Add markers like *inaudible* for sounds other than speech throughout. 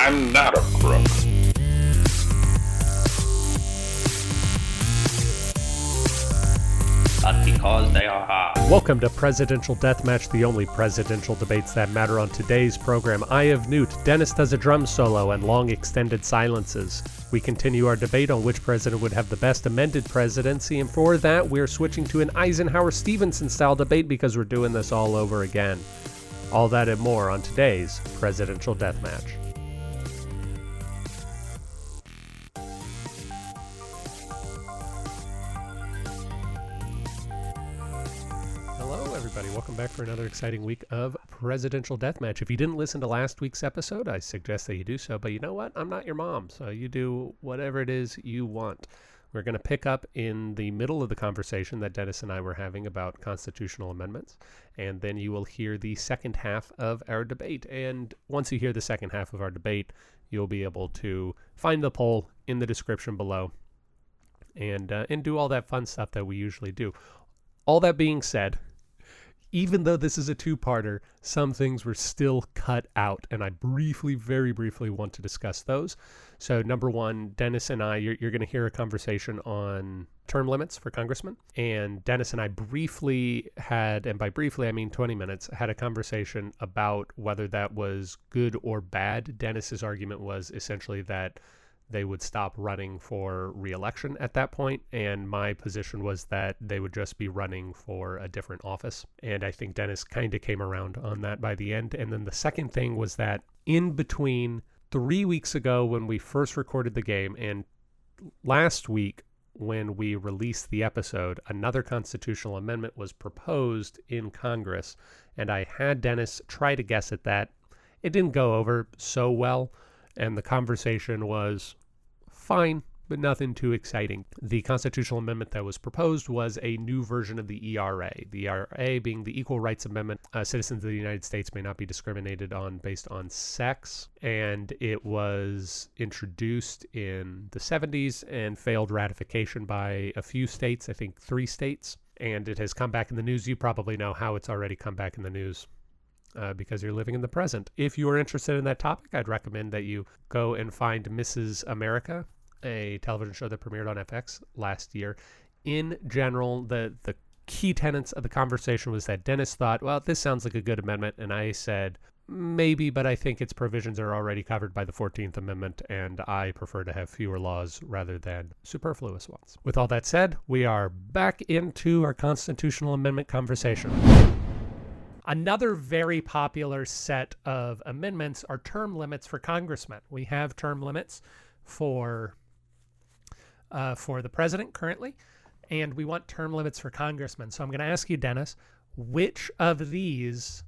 I'm not a crook. Because they are. Welcome to Presidential Deathmatch, the only presidential debates that matter on today's program. I have Newt, Dennis does a drum solo, and long extended silences. We continue our debate on which president would have the best amended presidency, and for that, we're switching to an Eisenhower Stevenson style debate because we're doing this all over again. All that and more on today's Presidential Deathmatch. Back for another exciting week of Presidential Deathmatch. If you didn't listen to last week's episode, I suggest that you do so. But you know what? I'm not your mom, so you do whatever it is you want. We're going to pick up in the middle of the conversation that Dennis and I were having about constitutional amendments, and then you will hear the second half of our debate. And once you hear the second half of our debate, you'll be able to find the poll in the description below and uh, and do all that fun stuff that we usually do. All that being said, even though this is a two-parter, some things were still cut out, and I briefly, very briefly, want to discuss those. So, number one, Dennis and I, you're, you're going to hear a conversation on term limits for congressmen, and Dennis and I briefly had, and by briefly I mean 20 minutes, had a conversation about whether that was good or bad. Dennis's argument was essentially that they would stop running for reelection at that point, and my position was that they would just be running for a different office. And I think Dennis kind of came around on that by the end. And then the second thing was that in between three weeks ago when we first recorded the game and last week when we released the episode, another constitutional amendment was proposed in Congress, and I had Dennis try to guess at that. It didn't go over so well and the conversation was fine, but nothing too exciting. The constitutional amendment that was proposed was a new version of the ERA. The ERA being the Equal Rights Amendment. Uh, citizens of the United States may not be discriminated on based on sex, and it was introduced in the 70s and failed ratification by a few states, I think three states. And it has come back in the news. You probably know how it's already come back in the news uh, because you're living in the present. If you are interested in that topic, I'd recommend that you go and find Mrs. America, a television show that premiered on FX last year. In general, the the key tenets of the conversation was that Dennis thought, well, this sounds like a good amendment, and I said. Maybe, but I think its provisions are already covered by the 14th Amendment, and I prefer to have fewer laws rather than superfluous ones. With all that said, we are back into our constitutional amendment conversation. Another very popular set of amendments are term limits for congressmen. We have term limits for uh, for the president currently, and we want term limits for congressmen. So I'm going to ask you, Dennis, which of these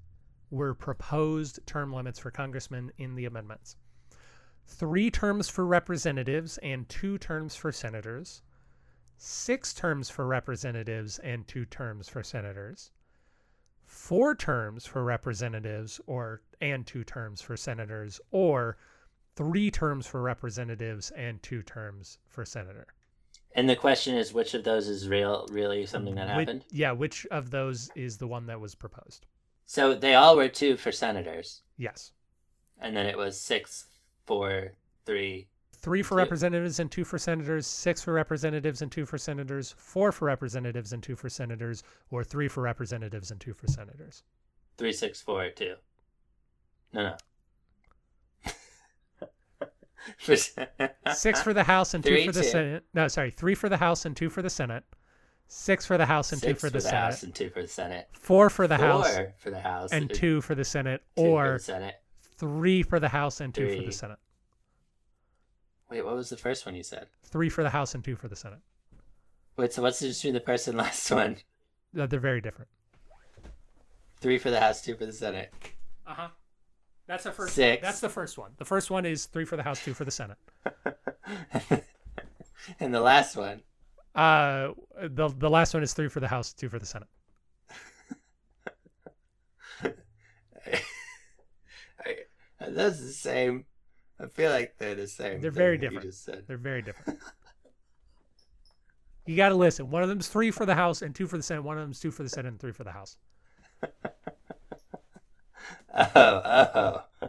were proposed term limits for congressmen in the amendments? Three terms for representatives and two terms for senators, six terms for representatives and two terms for senators four terms for representatives or and two terms for senators or three terms for representatives and two terms for senator. And the question is, which of those is real, really something that happened? Which, yeah, which of those is the one that was proposed? So they all were two for senators. Yes. And then it was six, four, three. Three for two. representatives and two for senators, six for representatives and two for senators, four for representatives and two for senators, or three for representatives and two for senators. Three, six, four, two. No, no. For sen- Six for the House and two for the two. Senate. No, sorry, three for the House and two for the Senate. Six for the House and two Six for the, Senate. House and two for the Senate. Four for the Four House for the House and uh, two for the Senate, two for or the Senate. three for the House and two for the Senate. Wait, what was the first one you said? Three for the House and two for the Senate. Wait, so what's the difference between the first and last one? Uh, They're very different. Three for the House, two for the Senate. Uh huh. That's the first. Six. That's the first one. The first one is three for the House, two for the Senate. *laughs* and the last one. Uh, the the last one is three for the House, two for the Senate. *laughs* That's the same. I feel like they're the same. They're very different. They're very different. *laughs* you got to listen. One of them's three for the House and two for the Senate. One of them's two for the Senate and three for the House. Oh, oh.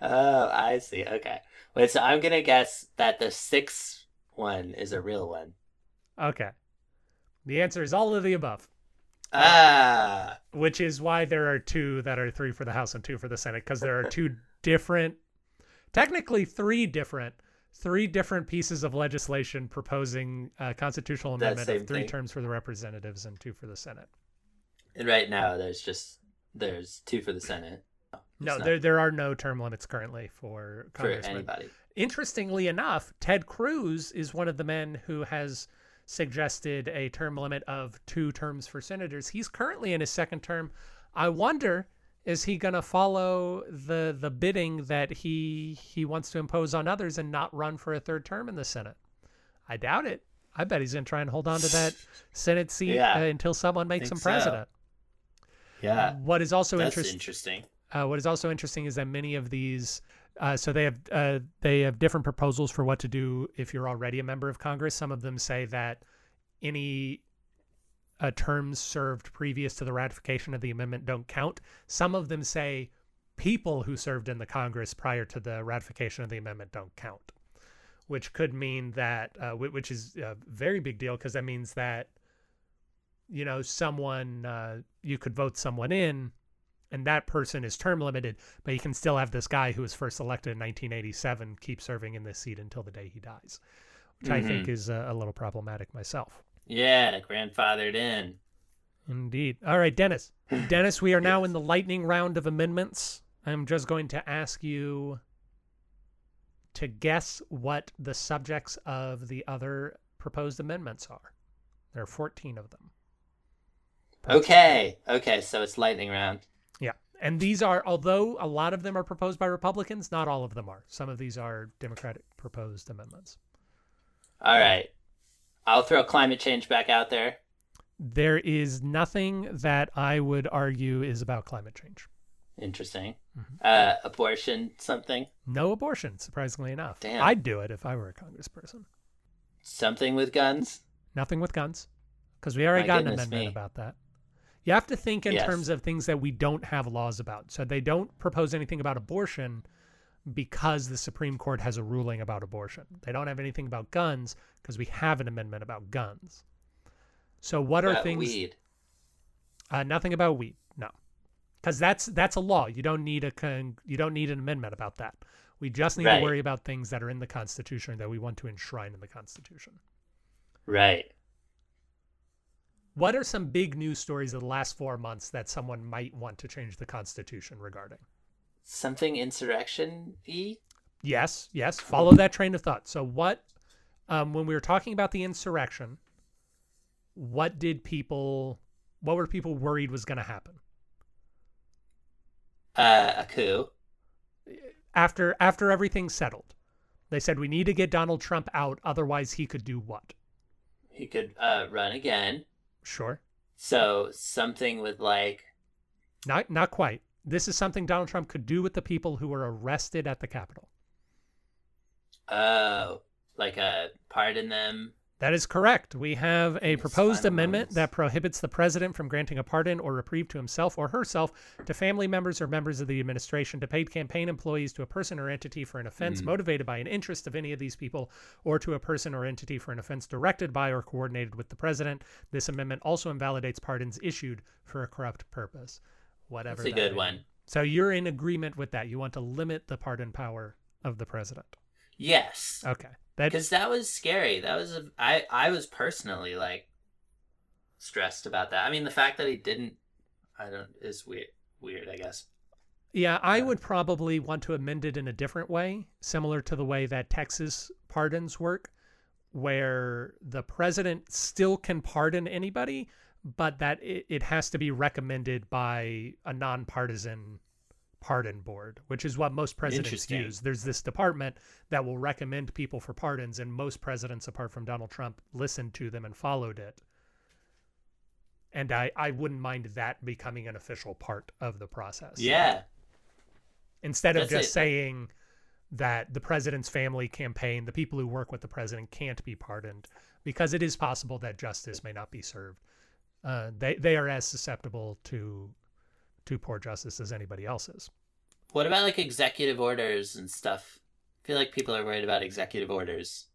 Oh, I see. Okay. Wait, so I'm gonna guess that the sixth one is a real one. Okay. The answer is all of the above, Ah, which is why there are two that are three for the House and two for the Senate, because there are two *laughs* different, technically three different, three different pieces of legislation proposing a constitutional amendment of three thing. terms for the representatives and two for the Senate. and right now there's just there's two for the Senate. No, not there there are no term limits currently for for congressmen. anybody. Interestingly enough, Ted Cruz is one of the men who has suggested a term limit of two terms for senators. He's currently in his second term. I wonder is he going to follow the the bidding that he he wants to impose on others and not run for a third term in the Senate? I doubt it. I bet he's going to try and hold on to that *laughs* Senate seat Yeah, uh, until someone makes him think so. president. Yeah, What is also that's interesting. Uh, what is also interesting is that many of these, uh, so they have uh, they have different proposals for what to do if you're already a member of Congress. Some of them say that any uh, terms served previous to the ratification of the amendment don't count. Some of them say people who served in the Congress prior to the ratification of the amendment don't count, which could mean that, uh, which is a very big deal because that means that, you know, someone, uh, you could vote someone in and that person is term limited, but you can still have this guy who was first elected in 1987 keep serving in this seat until the day he dies, which I think is uh, a little problematic myself. Yeah, grandfathered in. Indeed. All right, Dennis. *laughs* Dennis, we are now in the lightning round of amendments. I'm just going to ask you to guess what the subjects of the other proposed amendments are. There are 14 of them. Okay, okay, so it's lightning round. And these are, although a lot of them are proposed by Republicans, not all of them are. Some of these are Democratic proposed amendments. All right, I'll throw climate change back out there. There is nothing that I would argue is about climate change. Interesting. Mhm. Uh, abortion, something, No abortion, surprisingly enough. Damn. I'd do it if I were a congressperson. something with guns. Nothing with guns, because we already My got an amendment me. about that. You have to think in Yes. terms of things that we don't have laws about. So they don't propose anything about abortion because the Supreme Court has a ruling about abortion. They don't have anything about guns because we have an amendment about guns. So what are things? weed. Uh, nothing about weed. No, because that's that's a law. You don't need a con you don't need an amendment about that. We just need Right. to worry about things that are in the Constitution that we want to enshrine in the Constitution. Right. What are some big news stories of the last four months that someone might want to change the Constitution regarding? Something insurrection y? Yes, yes. Follow that train of thought. So, what, um, when we were talking about the insurrection, what did people, what were people worried was going to happen Uh, a coup. after after everything settled? They said we need to get Donald Trump out, otherwise he could do what? He could uh run again. Sure, So something with like not not quite. This is something Donald Trump could do with the people who were arrested at the Capitol. uh like a pardon them. That is correct. We have a proposed amendment moments. that prohibits the president from granting a pardon or reprieve to himself or herself to family members or members of the administration, to paid campaign employees, to a person or entity for an offense Mm. motivated by an interest of any of these people, or to a person or entity for an offense directed by or coordinated with the president. This amendment also invalidates pardons issued for a corrupt purpose. Whatever. That's a that good may one. So you're in agreement with that. You want to limit the pardon power of the president. Yes. Okay. Because that was scary. That was a, I I was personally like stressed about that. I mean, the fact that he didn't, I don't, is weird. Weird, I guess. Yeah, I would probably want to amend it in a different way, similar to the way that Texas pardons work, where the president still can pardon anybody, but that it, it has to be recommended by a nonpartisan pardon board, which is what most presidents use. There's this department that will recommend people for pardons, and most presidents, apart from Donald Trump, listened to them and followed it. And I, I wouldn't mind that becoming an official part of the process Yeah. instead of That's just it. saying that the president's family campaign, the people who work with the president can't be pardoned because it is possible that justice may not be served. Uh, they they are as susceptible to to poor justice as anybody else's. What about like executive orders and stuff? I feel like people are worried about executive orders.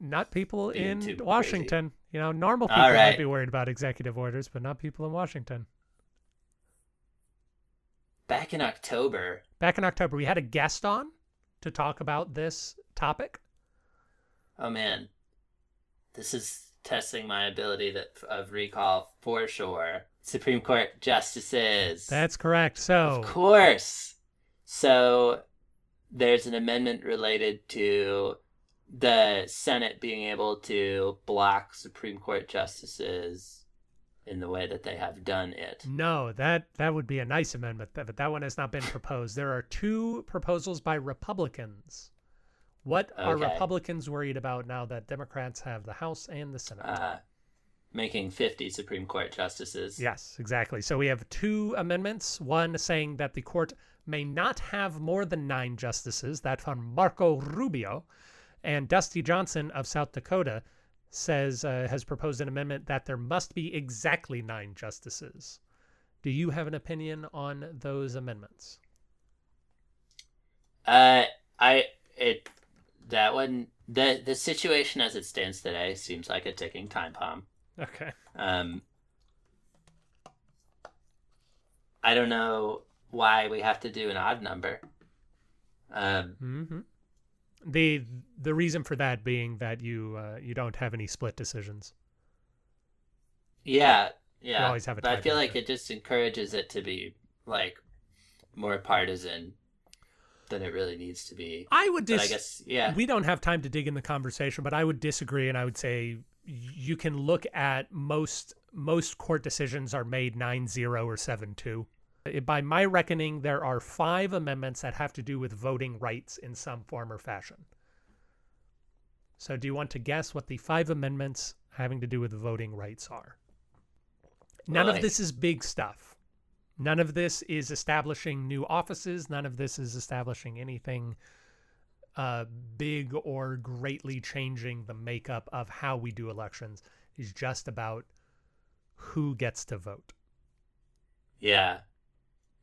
Not people Being in Washington. You know, normal people All might be worried about executive orders, but not people in Washington. Back in October, Back in October, we had a guest on to talk about this topic. oh man, this is testing my ability that of recall for sure. Supreme Court justices. That's correct. So, Of course. So there's an amendment related to the Senate being able to block Supreme Court justices in the way that they have done it. no, that that would be a nice amendment, but that one has not been proposed. There are two proposals by Republicans. What are Okay. Republicans worried about now that Democrats have the House and the Senate? Uh, making 50 Supreme Court justices. Yes, exactly. So we have two amendments. One saying that the court may not have more than nine justices. That from Marco Rubio. And Dusty Johnson of South Dakota says uh, has proposed an amendment that there must be exactly nine justices. Do you have an opinion on those amendments? Uh, I it that one the the situation as it stands today seems like a ticking time bomb. Okay. Um, I don't know why we have to do an odd number. Um, hmm The the reason for that being that you uh, you don't have any split decisions. yeah, yeah. always have a but I feel like it just encourages it to be like more partisan than it really needs to be. I would But I guess yeah. we don't have time to dig in the conversation, but I would disagree, and I would say you can look at most most court decisions are made 9-0 or 7-2. Uh, By my reckoning, there are five amendments that have to do with voting rights in some form or fashion. So, do you want to guess what the five amendments having to do with voting rights are? None of this is big stuff. None of this is establishing new offices. None of this is establishing anything uh, big or greatly changing the makeup of how we do elections. It's just about who gets to vote. Yeah.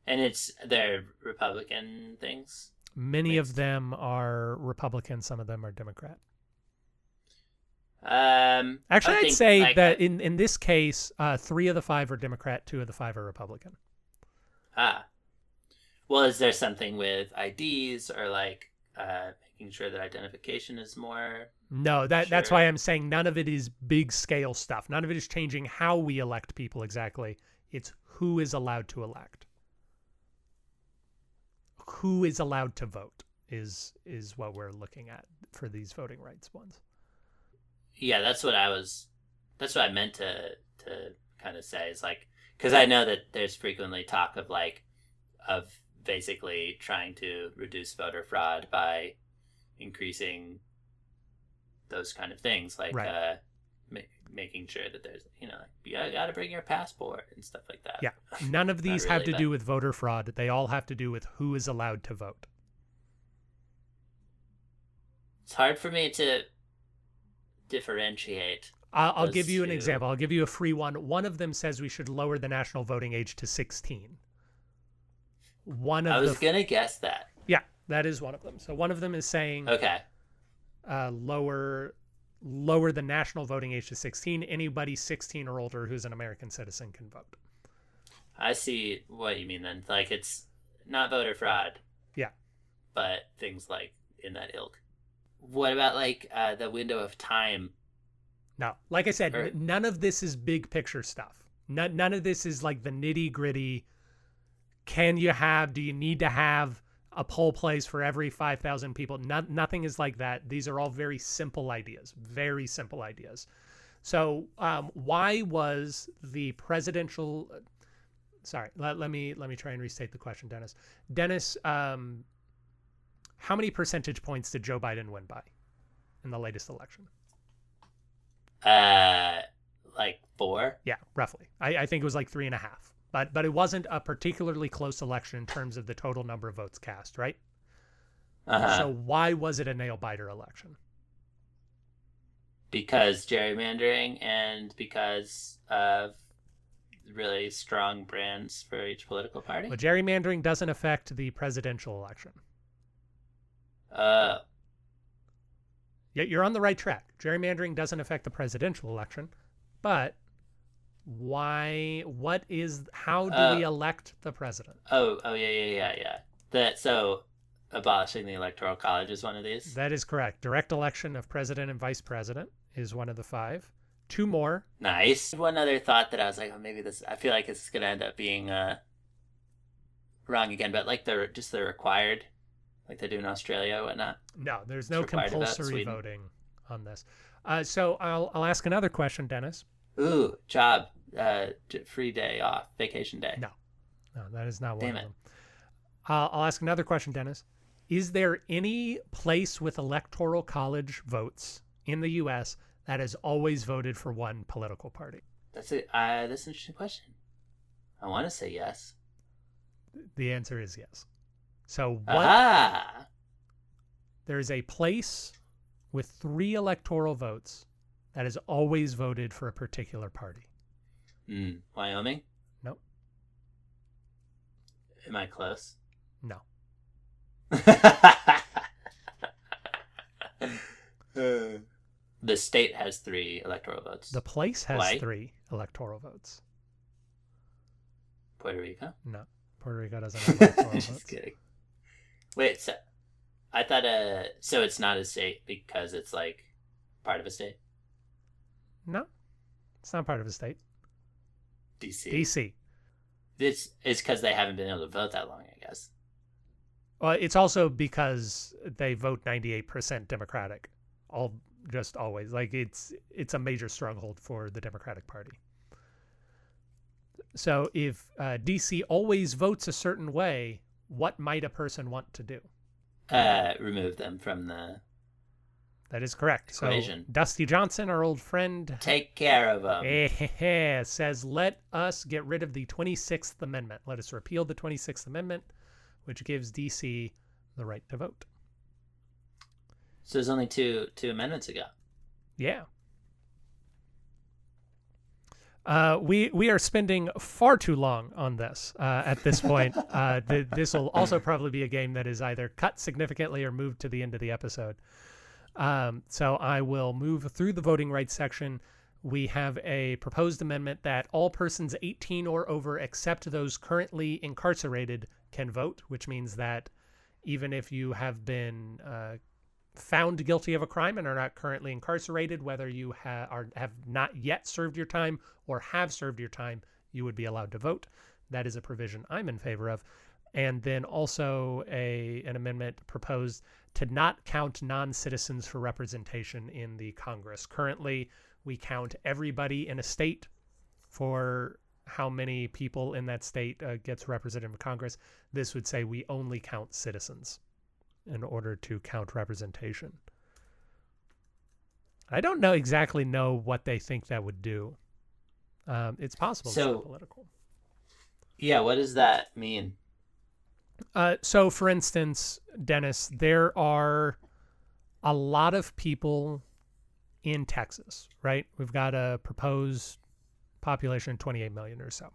And it's they're Republican things. Many of them are Republican, some of them are Democrat. Um Actually, I'd think, say like, that in, in this case, uh, three of the five are Democrat, two of the five are Republican. Ah. Well, is there something with IDs or like uh, making sure that identification is more? No, that that's why I'm saying none of it is big scale stuff. None of it is changing how we elect people exactly. It's who is allowed to elect. Who is allowed to vote is is what we're looking at for these voting rights ones. Yeah, that's what I was. That's what I meant to to kind of say. Is like because I know that there's frequently talk of like of basically trying to reduce voter fraud by increasing those kind of things, like Right. uh, ma- making sure that there's you know you got to bring your passport and stuff like that. Yeah. *laughs* None of these have really, to do with voter fraud. They all have to do with who is allowed to vote. It's hard for me to differentiate. I'll, I'll give you an two. example. I'll give you a free one. One of them says we should lower the national voting age to 16. One of I was the gonna guess that. yeah, that is one of them. So one of them is saying Okay. uh, lower lower the national voting age to 16. Anybody 16 or older who's an American citizen can vote. I see what you mean then. Like it's not voter fraud. Yeah. But things like in that ilk. What about like uh, the window of time? No, like I said, Or- none of this is big picture stuff. None, none of this is like the nitty gritty. Can you have? Do you need to have a poll place for every five thousand people? Not, nothing is like that. These are all very simple ideas. Very simple ideas. So, um, why was the presidential? Sorry, let, let me let me try and restate the question, Dennis. Dennis, um, how many percentage points did Joe Biden win by in the latest election? Uh, like four. Yeah, roughly. I, I think it was like three and a half. But but it wasn't a particularly close election in terms of the total number of votes cast, right? Uh-huh. So why was it a nail biter election? because gerrymandering and because of really strong brands for each political party. Well, gerrymandering doesn't affect the presidential election. Uh, Yet you're on the right track. Gerrymandering doesn't affect the presidential election, but why? What is? How do Uh, we elect the president? oh, oh yeah, yeah, yeah, yeah. That so abolishing the electoral college is one of these. That is correct. Direct election of president and vice president is one of the five. Two more. Nice. One other thought that I was like, oh, maybe this. I feel like it's gonna end up being uh wrong again, but like the just the required, like they do in Australia, or whatnot. No, there's no compulsory voting on this. Uh, so I'll I'll ask another question, Dennis. Ooh, job, uh, free day off, vacation day. No. No, that is not one Damn of it. them. Uh, I'll ask another question, Dennis. Is there any place with electoral college votes in the U.S. that has always voted for one political party? That's it. Uh, that's an interesting question. I want to say yes. The answer is yes. So what? Aha! There is a place with three electoral votes that has always voted for a particular party. Hmm. Wyoming. Nope. Am I close? No. *laughs* the state has three electoral votes. The place has Why? three electoral votes. Puerto Rico. No, Puerto Rico doesn't have *laughs* electoral Just votes. kidding. Wait, so I thought uh so it's not a state because it's like part of a state? No, it's not part of a state. DC. DC. This is because they haven't been able to vote that long, I guess. Well, it's also because they vote 98% Democratic. All just always like it's it's a major stronghold for the Democratic Party. So if uh, DC always votes a certain way, what might a person want to do? Uh remove them from the That is correct. Equation. So Dusty Johnson, our old friend, take care of them. eh, says, "Let us get rid of the 26th Amendment. Let us repeal the 26th Amendment, which gives DC the right to vote." So there's only two two amendments ago. Yeah. Uh, we we are spending far too long on this uh, at this point. *laughs* uh, th this will also probably be a game that is either cut significantly or moved to the end of the episode. Um, so I will move through the voting rights section. We have a proposed amendment that all persons 18 or over, except those currently incarcerated, can vote, which means that even if you have been uh, found guilty of a crime and are not currently incarcerated, whether you ha are, have not yet served your time or have served your time, you would be allowed to vote. That is a provision I'm in favor of. And then also a an amendment proposed to not count non-citizens for representation in the Congress. Currently, we count everybody in a state for how many people in that state uh, gets represented in Congress. This would say we only count citizens in order to count representation. I don't know exactly know what they think that would do. Um, it's possible So- political. Yeah, what does that mean? Uh, so, for instance, Dennis, there are a lot of people in Texas, right? We've got a proposed population of 28 million or so.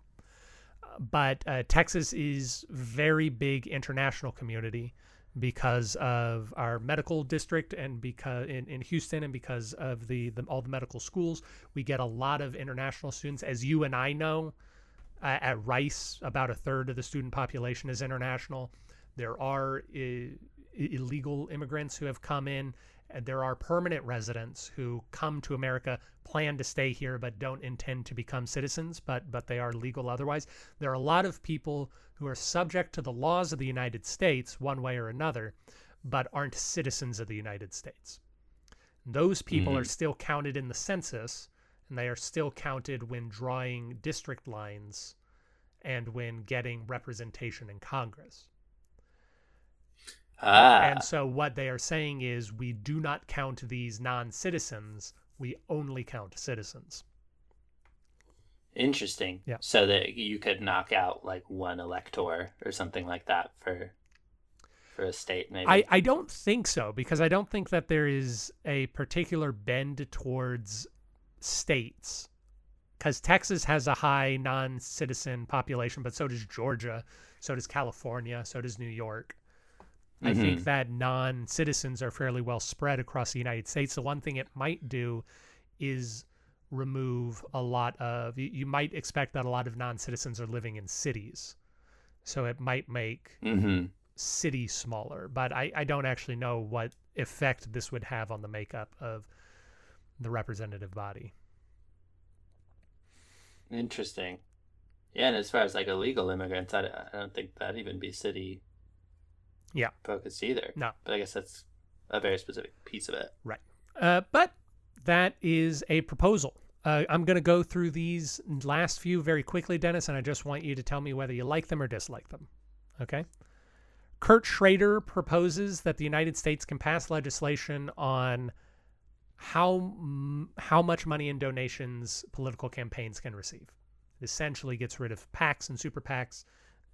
But uh, Texas is very big international community because of our medical district and because in, in Houston and because of the, the all the medical schools, we get a lot of international students. As you and I know, uh, at Rice, about a third of the student population is international. There are illegal immigrants who have come in, and there are permanent residents who come to America, plan to stay here, but don't intend to become citizens, but but they are legal otherwise. There are a lot of people who are subject to the laws of the United States, one way or another, but aren't citizens of the United States. Those people are still counted in the census, and they are still counted when drawing district lines and when getting representation in Congress. Ah, And so what they are saying is we do not count these non-citizens, we only count citizens. interesting. Yeah. So that you could knock out like one elector or something like that for for a state, maybe. I, I don't think so because I don't think that there is a particular bend towards states because Texas has a high non-citizen population, but so does Georgia, so does California, so does New York. I think Mhm. that non-citizens are fairly well spread across the United States. The one thing it might do is remove a lot of. You, you might expect that a lot of non-citizens are living in cities, so it might make Mm-hmm. cities smaller. But I, I don't actually know what effect this would have on the makeup of the representative body. Interesting. Yeah, and as far as like illegal immigrants, I, I don't think that'd even be city Yeah. focused either. No. But I guess that's a very specific piece of it. Right. Uh, but that is a proposal. Uh, I'm going to go through these last few very quickly, Dennis, and I just want you to tell me whether you like them or dislike them. Okay? Kurt Schrader proposes that the United States can pass legislation on how m- how much money in donations political campaigns can receive. It essentially gets rid of PACs and super PACs,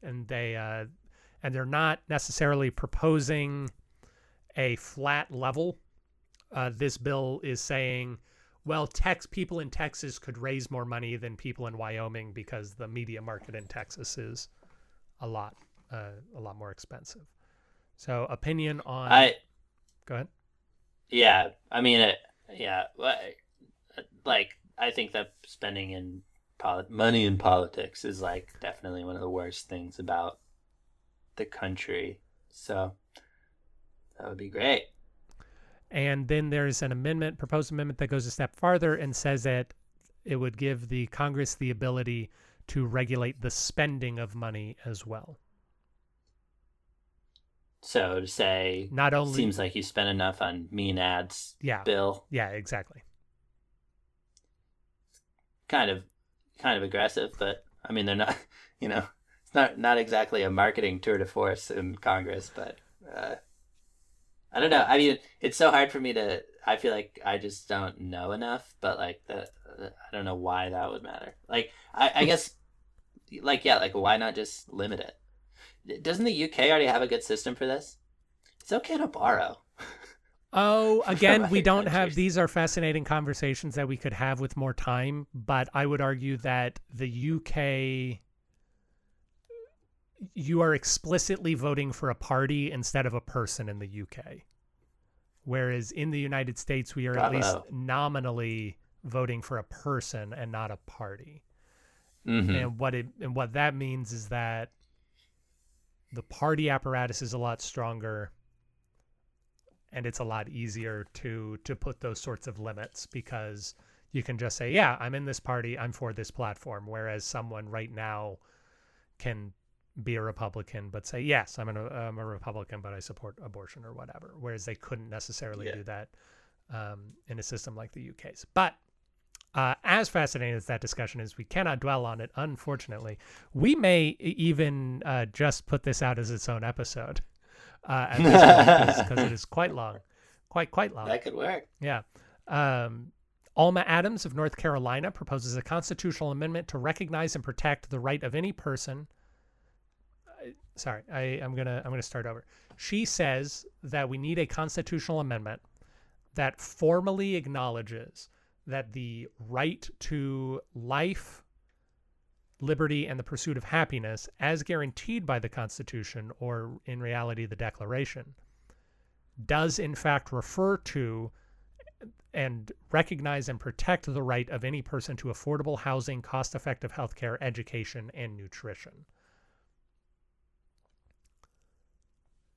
and they uh, and they're not necessarily proposing a flat level uh, this bill is saying, well, Tex people in Texas could raise more money than people in Wyoming because the media market in Texas is a lot, uh, a lot more expensive. So, opinion on? I go ahead. yeah, I mean it. Yeah, like I think that spending in polit- money in politics is like definitely one of the worst things about the country. So that would be great. And then there's an amendment, proposed amendment that goes a step farther and says that it would give the Congress the ability to regulate the spending of money as well. So to say, Not only, seems like you spent enough on mean ads, yeah, Bill. yeah, exactly. kind of kind of aggressive, but I mean they're not *laughs* you know it's not not exactly a marketing tour de force in Congress, but uh, I don't know. I mean it's so hard for me to. I feel like I just don't know enough, but like the, the I don't know why that would matter. Like I, I *laughs* guess like yeah, like why not just limit it? Doesn't the UK already have a good system for this? It's okay to borrow. *laughs* Oh, *laughs* again, we don't have these are fascinating conversations that we could have with more time, but I would argue that the UK you are explicitly voting for a party instead of a person in the UK. Whereas in the United States we are at least nominally voting for a person and not a party. Mm-hmm. And what it and what that means is that the party apparatus is a lot stronger and it's a lot easier to to put those sorts of limits because you can just say, "Yeah, I'm in this party, I'm for this platform," whereas someone right now can be a Republican but say, "Yes, I'm, an, I'm a Republican, but I support abortion or whatever," whereas they couldn't necessarily Yeah. do that um, in a system like the UK's. But uh, as fascinating as that discussion is, we cannot dwell on it. Unfortunately, we may even uh, just put this out as its own episode uh, at this point because it is quite long, quite quite long. That could work. Yeah. Um, Alma Adams of North Carolina proposes a constitutional amendment to recognize and protect the right of any person. Sorry, I, I'm gonna I'm gonna start over. She says that we need a constitutional amendment that formally acknowledges that the right to life, liberty, and the pursuit of happiness, as guaranteed by the Constitution, or in reality the Declaration, does in fact refer to and recognize and protect the right of any person to affordable housing, cost effective healthcare, education, and nutrition.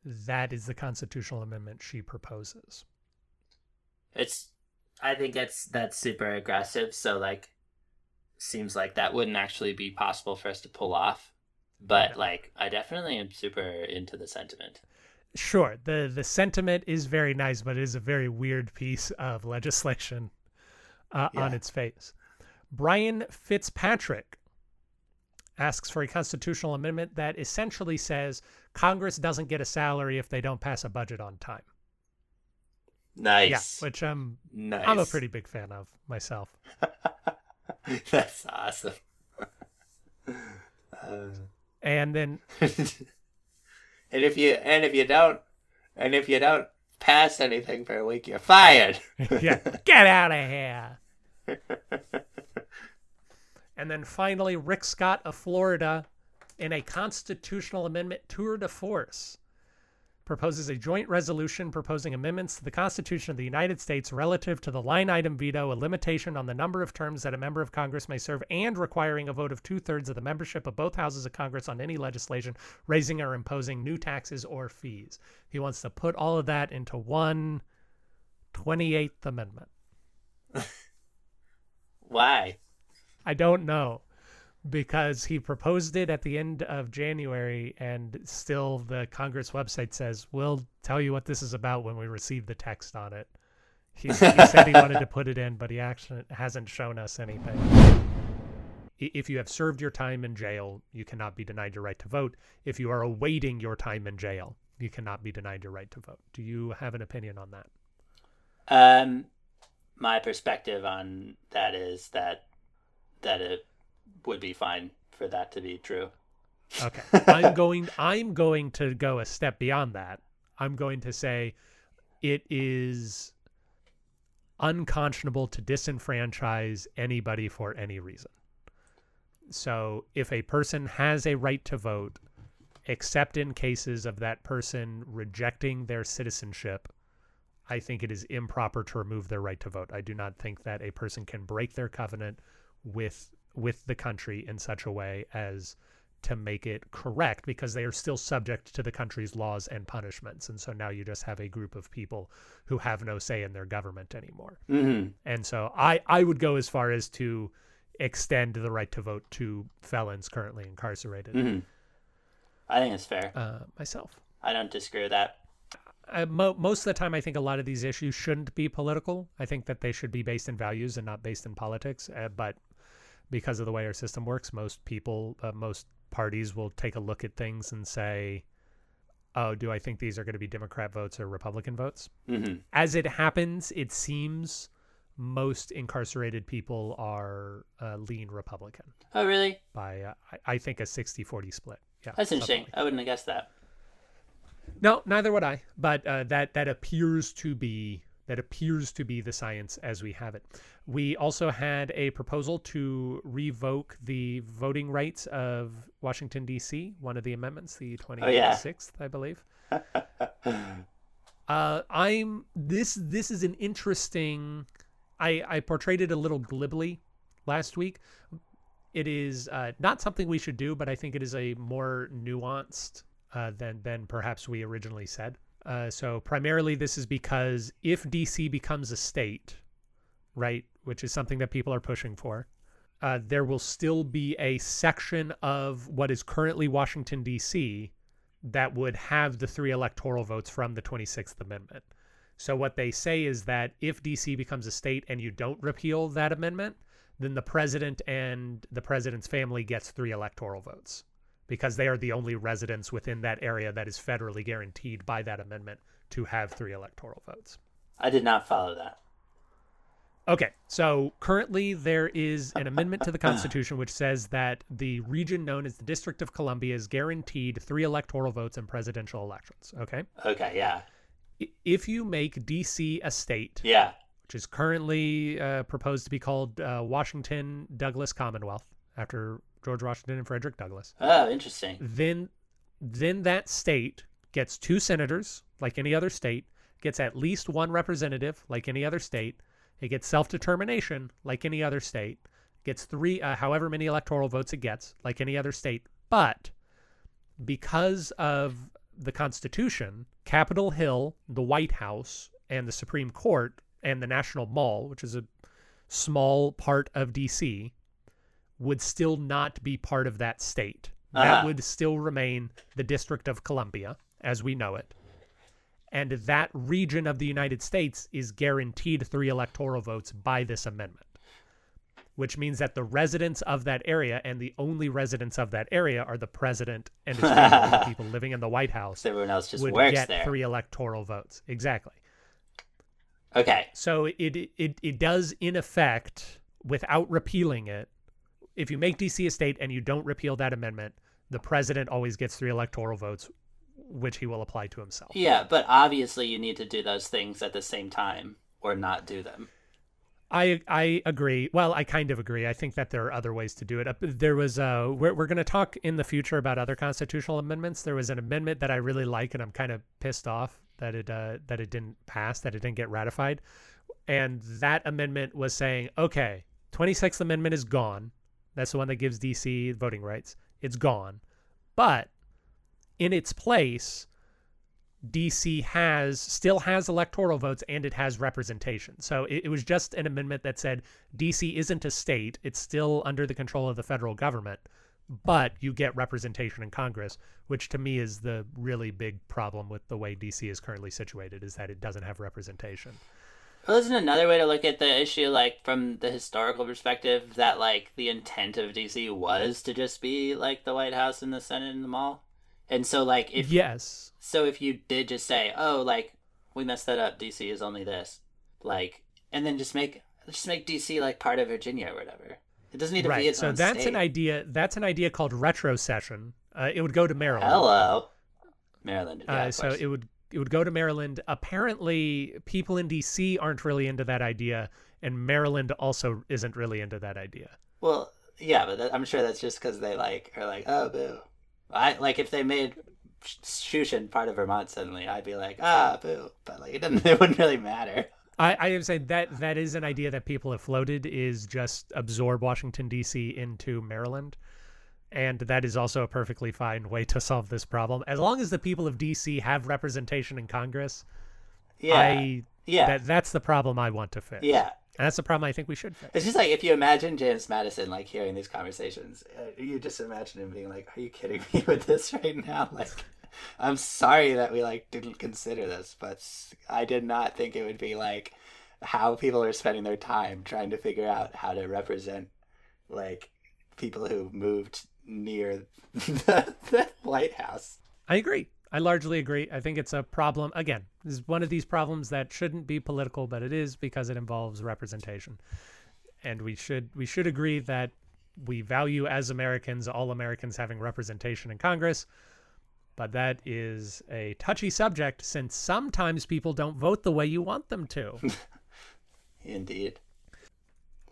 That is the constitutional amendment she proposes. It's I think that's that's super aggressive, so like seems like that wouldn't actually be possible for us to pull off. But No. like I definitely am super into the sentiment. Sure, the the sentiment is very nice, but it is a very weird piece of legislation uh, on its face. Brian Fitzpatrick asks for a constitutional amendment that essentially says Congress doesn't get a salary if they don't pass a budget on time. Nice. Yeah, which I'm nice. I'm a pretty big fan of myself. *laughs* That's awesome. *laughs* Uh, And then *laughs* and if you and if you don't and if you don't pass anything for a week, you're fired. yeah, get out of here. And then finally, Rick Scott of Florida, in a constitutional amendment tour de force, proposes a joint resolution proposing amendments to the Constitution of the United States relative to the line item veto, a limitation on the number of terms that a member of Congress may serve, and requiring a vote of two thirds of the membership of both houses of Congress on any legislation raising or imposing new taxes or fees. He wants to put all of that into one 28th Amendment. *laughs* Why? I don't know because he proposed it at the end of January, and still the Congress website says, We'll tell you what this is about when we receive the text on it. He, he said he wanted to put it in, but he actually hasn't shown us anything. If you have served your time in jail, you cannot be denied your right to vote. If you are awaiting your time in jail, you cannot be denied your right to vote. Do you have an opinion on that? Um, my perspective on that is that that it would be fine for that to be true. Okay. I'm *laughs* going I'm going to go a step beyond that. I'm going to say it is unconscionable to disenfranchise anybody for any reason. So if a person has a right to vote, except in cases of that person rejecting their citizenship, I think it is improper to remove their right to vote. I do not think that a person can break their covenant with with the country in such a way as to make it correct because they are still subject to the country's laws and punishments. And so now you just have a group of people who have no say in their government anymore. Mm -hmm. And so I, I would go as far as to extend the right to vote to felons currently incarcerated. Mm -hmm. I think it's fair. Uh, myself. I don't disagree with that. Uh, mo most of the time, I think a lot of these issues shouldn't be political. I think that they should be based in values and not based in politics. Uh, but because of the way our system works, most people, uh, most parties will take a look at things and say, oh, do I think these are going to be Democrat votes or Republican votes? Mm -hmm. As it happens, it seems most incarcerated people are uh, lean Republican. Oh, really? By, uh, I, I, think, a 60 40 split. Yeah. That's interesting. I wouldn't have guessed that. No, neither would I. But uh, that, that appears to be that appears to be the science as we have it. We also had a proposal to revoke the voting rights of Washington, D.C., one of the amendments, the 26th, oh, yeah. I believe. *laughs* uh, I'm this this is an interesting I, I portrayed it a little glibly last week. It is uh, not something we should do, but I think it is a more nuanced uh, than than perhaps we originally said. Uh, so primarily this is because if DC becomes a state, right, which is something that people are pushing for, uh, there will still be a section of what is currently Washington, D.C. that would have the three electoral votes from the 26th Amendment. So what they say is that if DC becomes a state and you don't repeal that amendment, then the president and the president's family gets three electoral votes because they are the only residents within that area that is federally guaranteed by that amendment to have three electoral votes. I did not follow that. Okay, so currently there is an amendment to the Constitution which says that the region known as the District of Columbia is guaranteed three electoral votes in presidential elections. Okay. Okay, yeah. If you make D.C. a state, yeah, which is currently uh, proposed to be called uh, Washington Douglass Commonwealth after George Washington and Frederick Douglass. Oh, interesting. Then, then that state gets two senators, like any other state, gets at least one representative, like any other state. It gets self-determination, like any other state. Gets three, uh, however many electoral votes it gets, like any other state. But because of the Constitution, Capitol Hill, the White House, and the Supreme Court, and the National Mall, which is a small part of D.C., would still not be part of that state. That uh -huh. would still remain the District of Columbia as we know it. And that region of the United States is guaranteed three electoral votes by this amendment, which means that the residents of that area and the only residents of that area are the president and his family, the *laughs* people living in the White House. Everyone else just would works get there. three electoral votes. Exactly. Okay. So it, it, it does, in effect, without repealing it, if you make DC a state and you don't repeal that amendment, the president always gets three electoral votes, which he will apply to himself. Yeah, but obviously you need to do those things at the same time or not do them. I I agree. Well, I kind of agree. I think that there are other ways to do it. Uh, there was uh we're we're going to talk in the future about other constitutional amendments. There was an amendment that I really like and I'm kind of pissed off that it uh that it didn't pass, that it didn't get ratified. And that amendment was saying, "Okay, 26th amendment is gone. That's the one that gives DC voting rights. It's gone. But in its place, DC has still has electoral votes and it has representation. So it, it, was just an amendment that said DC isn't a state; it's still under the control of the federal government, but you get representation in Congress, which to me is the really big problem with the way DC is currently situated is that it doesn't have representation. Well, isn't another way to look at the issue, like from the historical perspective, that like the intent of DC was to just be like the White House and the Senate and the mall? And so, like, if yes, so if you did just say, "Oh, like we messed that up. DC is only this," like, and then just make just make DC like part of Virginia or whatever. It doesn't need to right. be its so own that's state. an idea. That's an idea called retrocession. Uh, it would go to Maryland. Hello, Maryland. Yeah, uh, so it would it would go to Maryland. Apparently, people in DC aren't really into that idea, and Maryland also isn't really into that idea. Well, yeah, but that, I'm sure that's just because they like are like, oh, boo. I like if they made Shushan part of Vermont suddenly, I'd be like, ah, boo. But like, it doesn't. *laughs* It wouldn't really matter. I, I am saying that that is an idea that people have floated is just absorb Washington D.C. into Maryland, and that is also a perfectly fine way to solve this problem as long as the people of D.C. have representation in Congress. Yeah, I, yeah. That, that's the problem I want to fix. Yeah, and that's the problem I think we should fix. It's just like if you imagine James Madison like hearing these conversations, uh, you just imagine him being like, "Are you kidding me *laughs* with this right now?" *laughs* Like, I'm sorry that we like didn't consider this, but I did not think it would be like how people are spending their time trying to figure out how to represent like people who moved near *laughs* the, the White House. I agree. I largely agree. I think it's a problem. Again, this is one of these problems that shouldn't be political, but it is because it involves representation. And we should we should agree that we value as Americans all Americans having representation in Congress. But that is a touchy subject since sometimes people don't vote the way you want them to. *laughs* Indeed.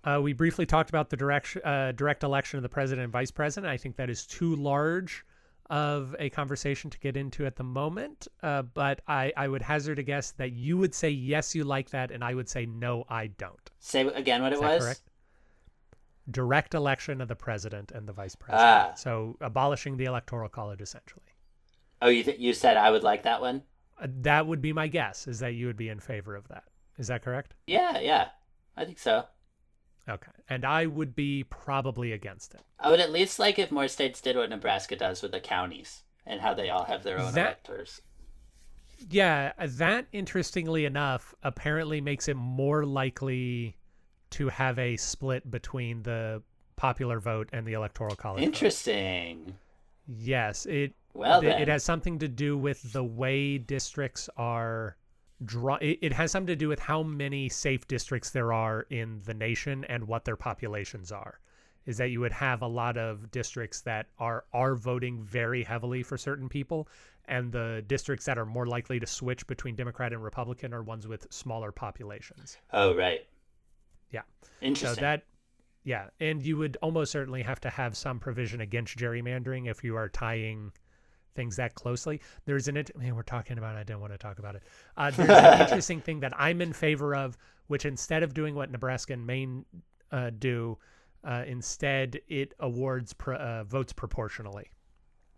Uh, we briefly talked about the direct, uh, direct election of the president and vice president. I think that is too large of a conversation to get into at the moment, uh, but I, I would hazard a guess that you would say yes, you like that, and I would say no, I don't. Say again what Is it was. correct? Direct election of the president and the vice president. Ah. So abolishing the electoral college, essentially. Oh, you th- you said I would like that one. Uh, that would be my guess. Is that you would be in favor of that? Is that correct? Yeah, yeah, I think so. Okay, and I would be probably against it. I would at least like if more states did what Nebraska does with the counties and how they all have their own That- electors. Yeah, that interestingly enough apparently makes it more likely to have a split between the popular vote and the electoral college. vote. Interesting. Yes, it Well, it has something to do with the way districts are draw it, it has something to do with how many safe districts there are in the nation and what their populations are is that you would have a lot of districts that are are voting very heavily for certain people and the districts that are more likely to switch between democrat and republican are ones with smaller populations Oh, right. Yeah. Interesting. so that yeah and you would almost certainly have to have some provision against gerrymandering if you are tying things that closely there's an int- man we're talking about it, i don't want to talk about it uh, there's an *laughs* interesting thing that i'm in favor of which instead of doing what nebraska and maine uh, do uh, instead it awards pr uh, votes proportionally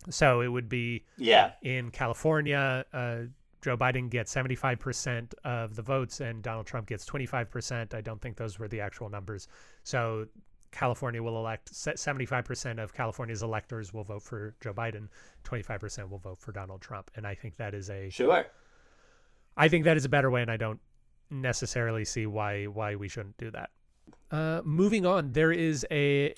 so it would be yeah. in California, uh, Joe Biden gets 75% of the votes and Donald Trump gets 25%. I don't think those were the actual numbers. So California will elect 75% of California's electors will vote for Joe Biden, 25% will vote for Donald Trump. And I think that is a Sure. I think that is a better way and I don't necessarily see why why we shouldn't do that. Uh, moving on, there is a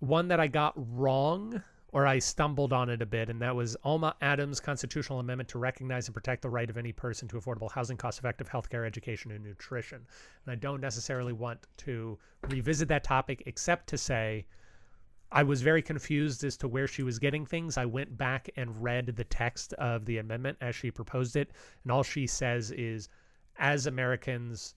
one that I got wrong or I stumbled on it a bit, and that was Alma Adams' constitutional amendment to recognize and protect the right of any person to affordable housing, cost effective healthcare, education, and nutrition. And I don't necessarily want to revisit that topic except to say I was very confused as to where she was getting things. I went back and read the text of the amendment as she proposed it, and all she says is as Americans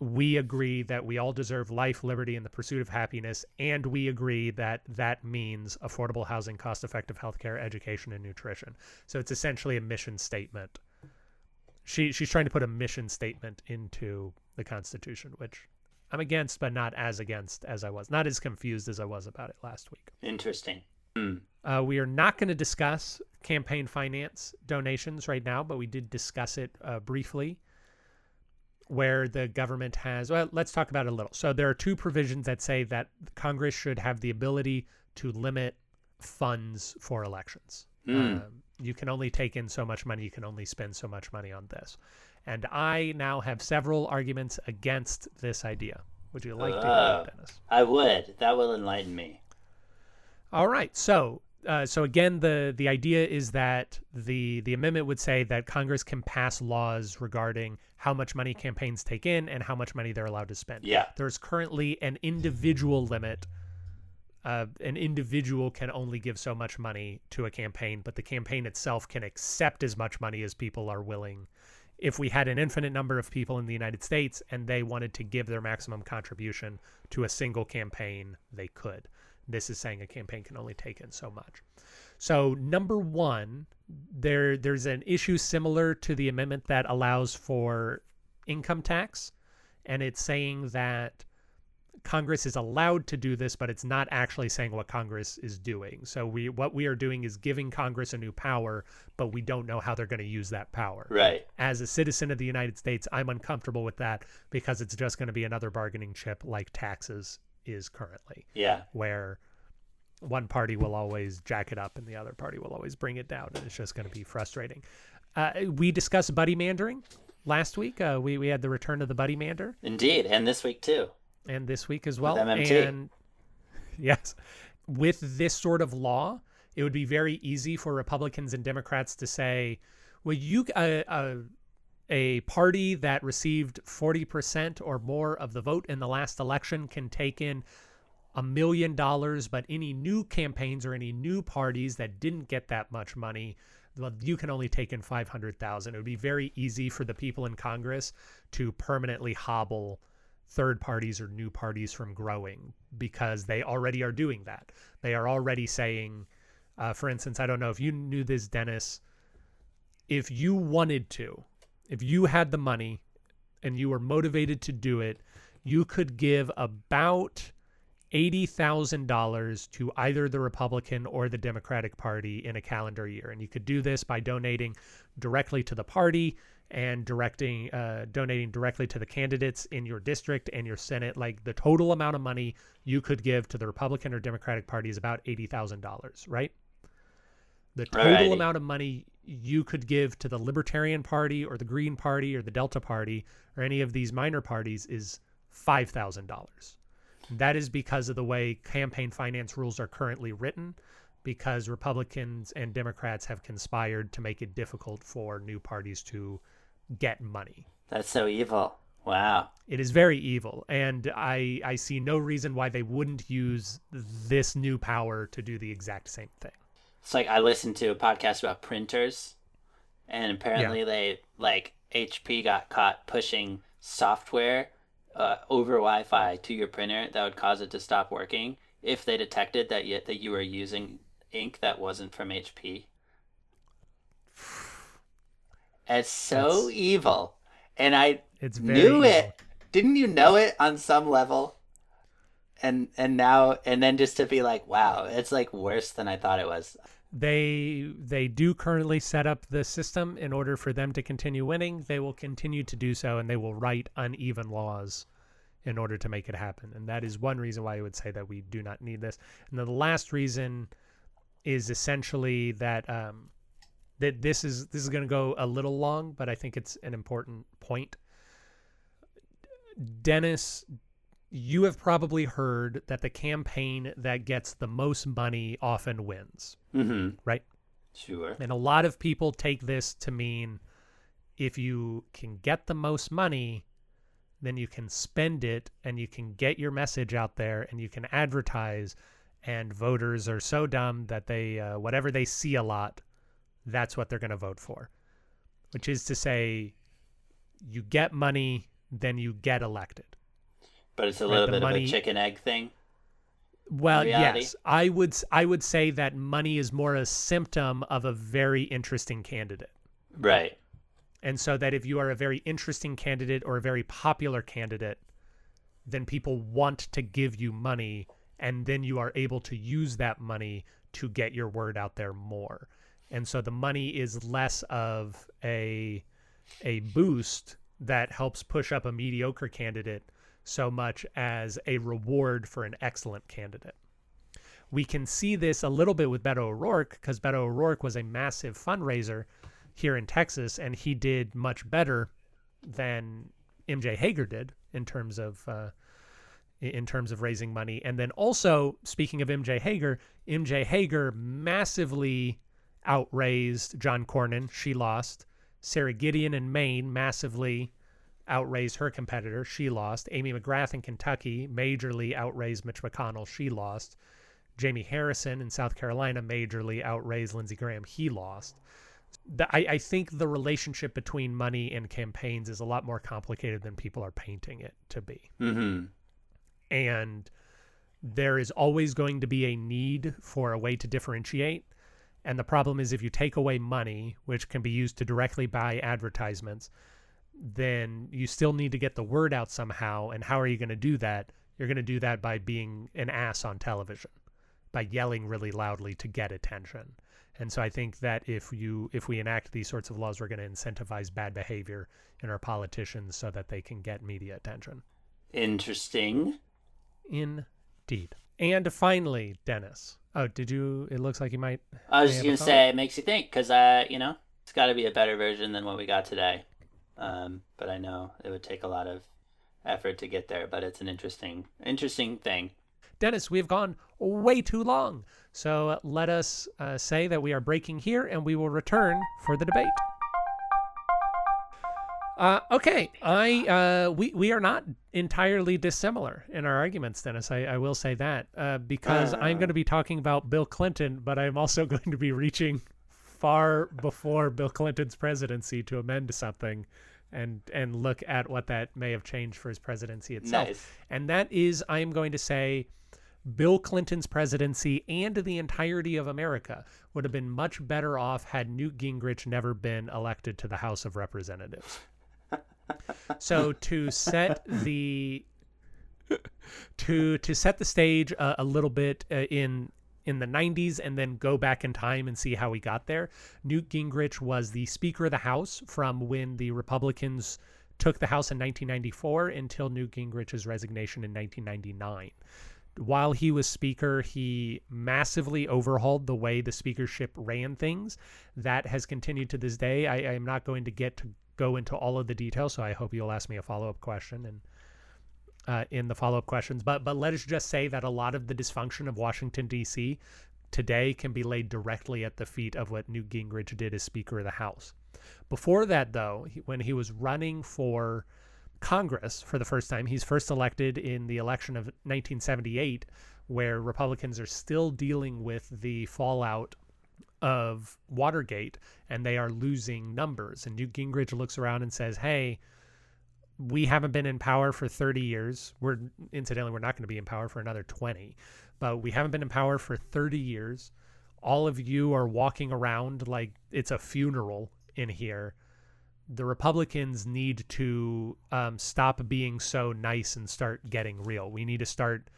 we agree that we all deserve life, liberty, and the pursuit of happiness, and we agree that that means affordable housing, cost-effective healthcare, education, and nutrition. So it's essentially a mission statement. She she's trying to put a mission statement into the Constitution, which I'm against, but not as against as I was, not as confused as I was about it last week. Interesting. Mm. Uh, we are not going to discuss campaign finance donations right now, but we did discuss it uh, briefly where the government has, well, let's talk about it a little. So there are two provisions that say that Congress should have the ability to limit funds for elections. Mm. Um, you can only take in so much money, you can only spend so much money on this. And I now have several arguments against this idea. Would you like to hear that, Dennis? I would. That will enlighten me. All right. So, uh, so again, the the idea is that the the amendment would say that Congress can pass laws regarding how much money campaigns take in and how much money they're allowed to spend. Yeah. There's currently an individual limit. Uh, an individual can only give so much money to a campaign, but the campaign itself can accept as much money as people are willing. If we had an infinite number of people in the United States and they wanted to give their maximum contribution to a single campaign, they could. This is saying a campaign can only take in so much. So number one, there there's an issue similar to the amendment that allows for income tax, and it's saying that Congress is allowed to do this, but it's not actually saying what Congress is doing. So we what we are doing is giving Congress a new power, but we don't know how they're going to use that power. Right. As a citizen of the United States, I'm uncomfortable with that because it's just going to be another bargaining chip like taxes is currently Yeah. where one party will always jack it up and the other party will always bring it down, and it's just going to be frustrating. Uh, we discussed buddy mandering last week. Uh, we we had the return of the buddy mander, Indeed. And this week too. and this week as well. MMT. And *laughs* yes, with this sort of law, it would be very easy for Republicans and Democrats to say, "Well, you uh, uh, a party that received forty percent or more of the vote in the last election can take in." a million dollars, but any new campaigns or any new parties that didn't get that much money, you can only take in 500,000. It would be very easy for the people in Congress to permanently hobble third parties or new parties from growing because they already are doing that. They are already saying, uh, for instance, I don't know if you knew this, Dennis, if you wanted to, if you had the money and you were motivated to do it, you could give about $80,000 to either the Republican or the Democratic Party in a calendar year. And you could do this by donating directly to the party and directing uh, donating directly to the candidates in your district and your Senate. Like the total amount of money you could give to the Republican or Democratic Party is about $80,000, right? The total Alrighty. amount of money you could give to the Libertarian Party or the Green Party or the Delta Party or any of these minor parties is $5,000. That is because of the way campaign finance rules are currently written, because Republicans and Democrats have conspired to make it difficult for new parties to get money. That's so evil. Wow. It is very evil, and I I see no reason why they wouldn't use this new power to do the exact same thing. It's like I listened to a podcast about printers, and apparently they like HP got caught pushing software uh, over Wi-Fi to your printer that would cause it to stop working if they detected that you, that you were using ink that wasn't from HP. It's so That's- evil, and I It's very knew evil. it. Didn't you know it on some level? And and now and then just to be like, wow, it's like worse than I thought it was. They they do currently set up the system in order for them to continue winning. They will continue to do so, and they will write uneven laws in order to make it happen. And that is one reason why I would say that we do not need this. And the last reason is essentially that um, that this is this is going to go a little long, but I think it's an important point. Dennis, you have probably heard that the campaign that gets the most money often wins, Mm-hmm. right? Sure. And a lot of people take this to mean if you can get the most money, then you can spend it and you can get your message out there and you can advertise. And voters are so dumb that they, uh, whatever they see a lot, that's what they're going to vote for. Which is to say, you get money then you get elected. But it's a little bit money... of a chicken egg thing. Well, yes, I would I would say that money is more a symptom of a very interesting candidate. Right. And so that if you are a very interesting candidate or a very popular candidate, then people want to give you money and then you are able to use that money to get your word out there more. And so the money is less of a a boost that helps push up a mediocre candidate so much as a reward for an excellent candidate. We can see this a little bit with Beto O'Rourke because Beto O'Rourke was a massive fundraiser here in Texas, and he did much better than MJ Hegar did in terms of uh, in terms of raising money. And then also speaking of MJ Hegar, MJ Hegar massively outraised John Cornyn. She lost. Sara Gideon in Maine massively outraised her competitor. She lost. Amy McGrath in Kentucky majorly outraised Mitch McConnell. She lost. Jamie Harrison in South Carolina majorly outraised Lindsey Graham. He lost. The, I, I think the relationship between money and campaigns is a lot more complicated than people are painting it to be. Mm -hmm. And there is always going to be a need for a way to differentiate. And the problem is if you take away money, which can be used to directly buy advertisements, then you still need to get the word out somehow. And how are you going to do that? You're going to do that by being an ass on television, by yelling really loudly to get attention. And so I think that if you if we enact these sorts of laws, we're going to incentivize bad behavior in our politicians so that they can get media attention. Interesting. Indeed. And finally, Dennis. Oh, did you? It looks like you might. I was just going to say, it makes you think because, uh, you know, it's got to be a better version than what we got today. Um, but I know it would take a lot of effort to get there. But it's an interesting, interesting thing. Dennis, we have gone way too long. So uh, let us uh, say that we are breaking here and we will return for the debate. Uh, okay, I uh, we we are not entirely dissimilar in our arguments, Dennis. I, I will say that uh, because I'm going to be talking about Bill Clinton, but I'm also *laughs* going to be reaching far before Bill Clinton's presidency to amend something and and look at what that may have changed for his presidency itself. Nice. And that is I am going to say Bill Clinton's presidency and the entirety of America would have been much better off had Newt Gingrich never been elected to the House of Representatives. *laughs* so to set the to to set the stage uh, a little bit uh, in in the 90s and then go back in time and see how we got there. Newt Gingrich was the Speaker of the House from when the Republicans took the House in 1994 until Newt Gingrich's resignation in 1999. While he was Speaker, he massively overhauled the way the speakership ran things. That has continued to this day. I, am not going to get to go into all of the details, so I hope you'll ask me a follow up question and uh, in the follow up questions. But but let us just say that a lot of the dysfunction of Washington D.C. today can be laid directly at the feet of what Newt Gingrich did as Speaker of the House. Before that, though, he, when he was running for Congress for the first time, he's first elected in the election of 1978, where Republicans are still dealing with the fallout of Watergate and they are losing numbers. And Newt Gingrich looks around and says, Hey, we haven't been in power for 30 years. We're incidentally, we're not going to be in power for another 20, but we haven't been in power for 30 years. All of you are walking around like it's a funeral in here. The Republicans need to um, stop being so nice and start getting real. We need to start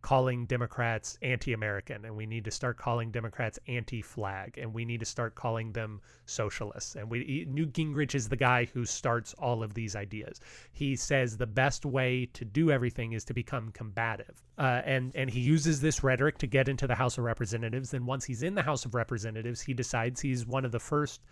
calling Democrats anti-American and we need to start calling Democrats anti-flag and we need to start calling them socialists and we Newt Gingrich is the guy who starts all of these ideas. He says the best way to do everything is to become combative. Uh, and and he uses this rhetoric to get into the House of Representatives and once he's in the House of Representatives he decides he's one of the first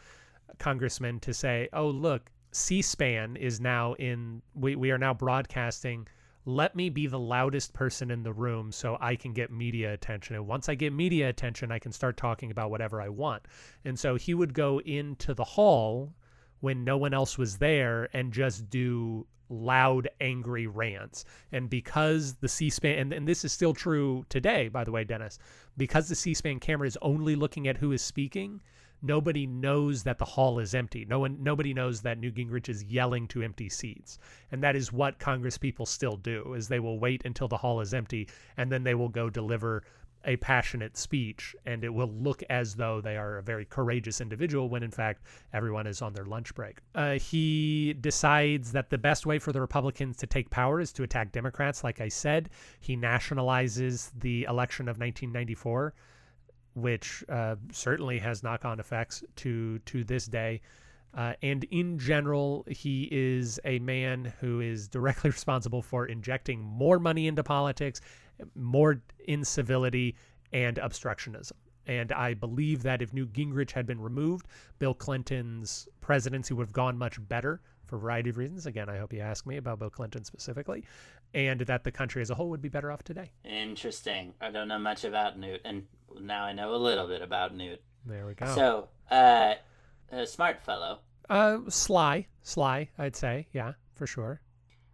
congressmen to say, "Oh, look, C-SPAN is now in we we are now broadcasting let me be the loudest person in the room so I can get media attention. And once I get media attention, I can start talking about whatever I want. And so he would go into the hall when no one else was there and just do loud, angry rants. And because the C SPAN, and, and this is still true today, by the way, Dennis, because the C SPAN camera is only looking at who is speaking, nobody knows that the hall is empty. No one, nobody knows that Newt Gingrich is yelling to empty seats, and that is what Congress people still do: is they will wait until the hall is empty, and then they will go deliver a passionate speech and it will look as though they are a very courageous individual when in fact everyone is on their lunch break. Uh, he decides that the best way for the Republicans to take power is to attack Democrats. Like I said, he nationalizes the election of 1994, which uh, certainly has knock-on effects to to this day. Uh, and in general, he is a man who is directly *laughs* responsible for injecting more money into politics more incivility and obstructionism. And I believe that if Newt Gingrich had been removed, Bill Clinton's presidency would have gone much better for a variety of reasons. Again, I hope you ask me about Bill Clinton specifically, and that the country as a whole would be better off today. Interesting. I don't know much about Newt, and now I know a little bit about Newt. There we go. So, uh, a smart fellow. Uh, sly, sly, I'd say. Yeah, for sure.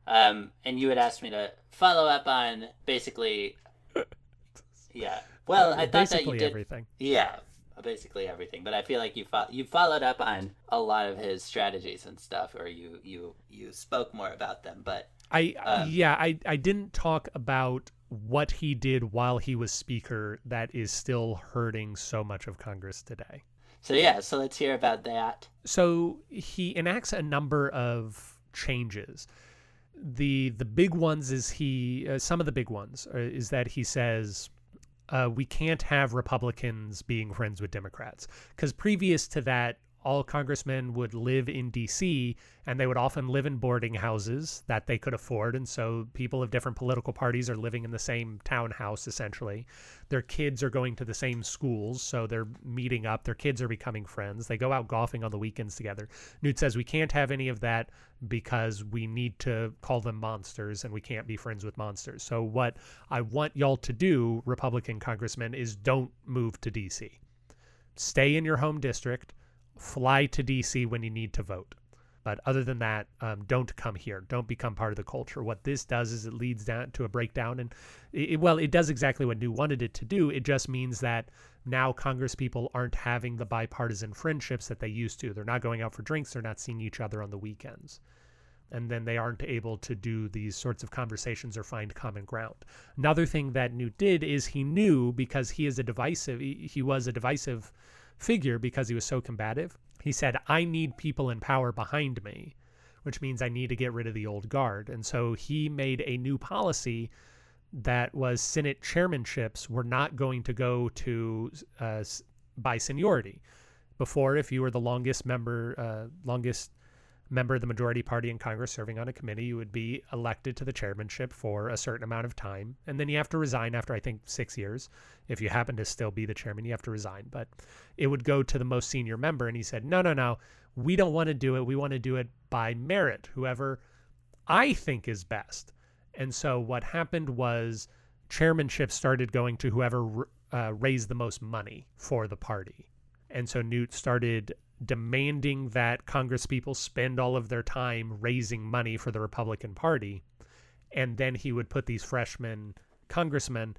Um, and you had asked me to follow up on basically, *laughs* yeah. Well, I thought basically that you did everything. Yeah, basically everything. But I feel like you fo- you followed up on a lot of his strategies and stuff, or you you you spoke more about them. But I Um, yeah, I I didn't talk about what he did while he was speaker that is still hurting so much of Congress today. so yeah, so let's hear about that. So he enacts a number of changes. The the big ones is he uh, some of the big ones are, is that he says uh, we can't have Republicans being friends with Democrats. Because previous to that all congressmen would live in DC and they would often live in boarding houses that they could afford. And so people of different political parties are living in the same townhouse essentially. Their kids are going to the same schools. So they're meeting up. Their kids are becoming friends. They go out golfing on the weekends together. Newt says we can't have any of that because we need to call them monsters and we can't be friends with monsters. So what I want y'all to do, Republican congressmen, is don't move to DC. Stay in your home district fly to DC when you need to vote. But other than that, um, don't come here. Don't become part of the culture. What this does is it leads down to a breakdown. And it, well, it does exactly what Newt wanted it to do. It just means that now Congress people aren't having the bipartisan friendships that they used to. They're not going out for drinks. They're not seeing each other on the weekends. And then they aren't able to do these sorts of conversations or find common ground. Another thing that Newt did is he knew because he is a divisive, he, he was a divisive figure because he was so combative. He said, I need people in power behind me, which means I need to get rid of the old guard. And so he made a new policy that was Senate chairmanships were not going to go to uh, by seniority. Before, if you were the longest member, uh, longest member of the majority party in Congress serving on a committee, you would be elected to the chairmanship for a certain amount of time. And then you have to resign after, I think, six years. If you happen to still be the chairman, you have to resign. But it would go to the most senior member. And he said, no, no, no, we don't want to do it. We want to do it by merit, whoever I think is best. And so what happened was chairmanship started going to whoever uh, raised the most money for the party. And so Newt started demanding that Congress people spend all of their time raising money for the Republican Party. And then he would put these freshmen congressmen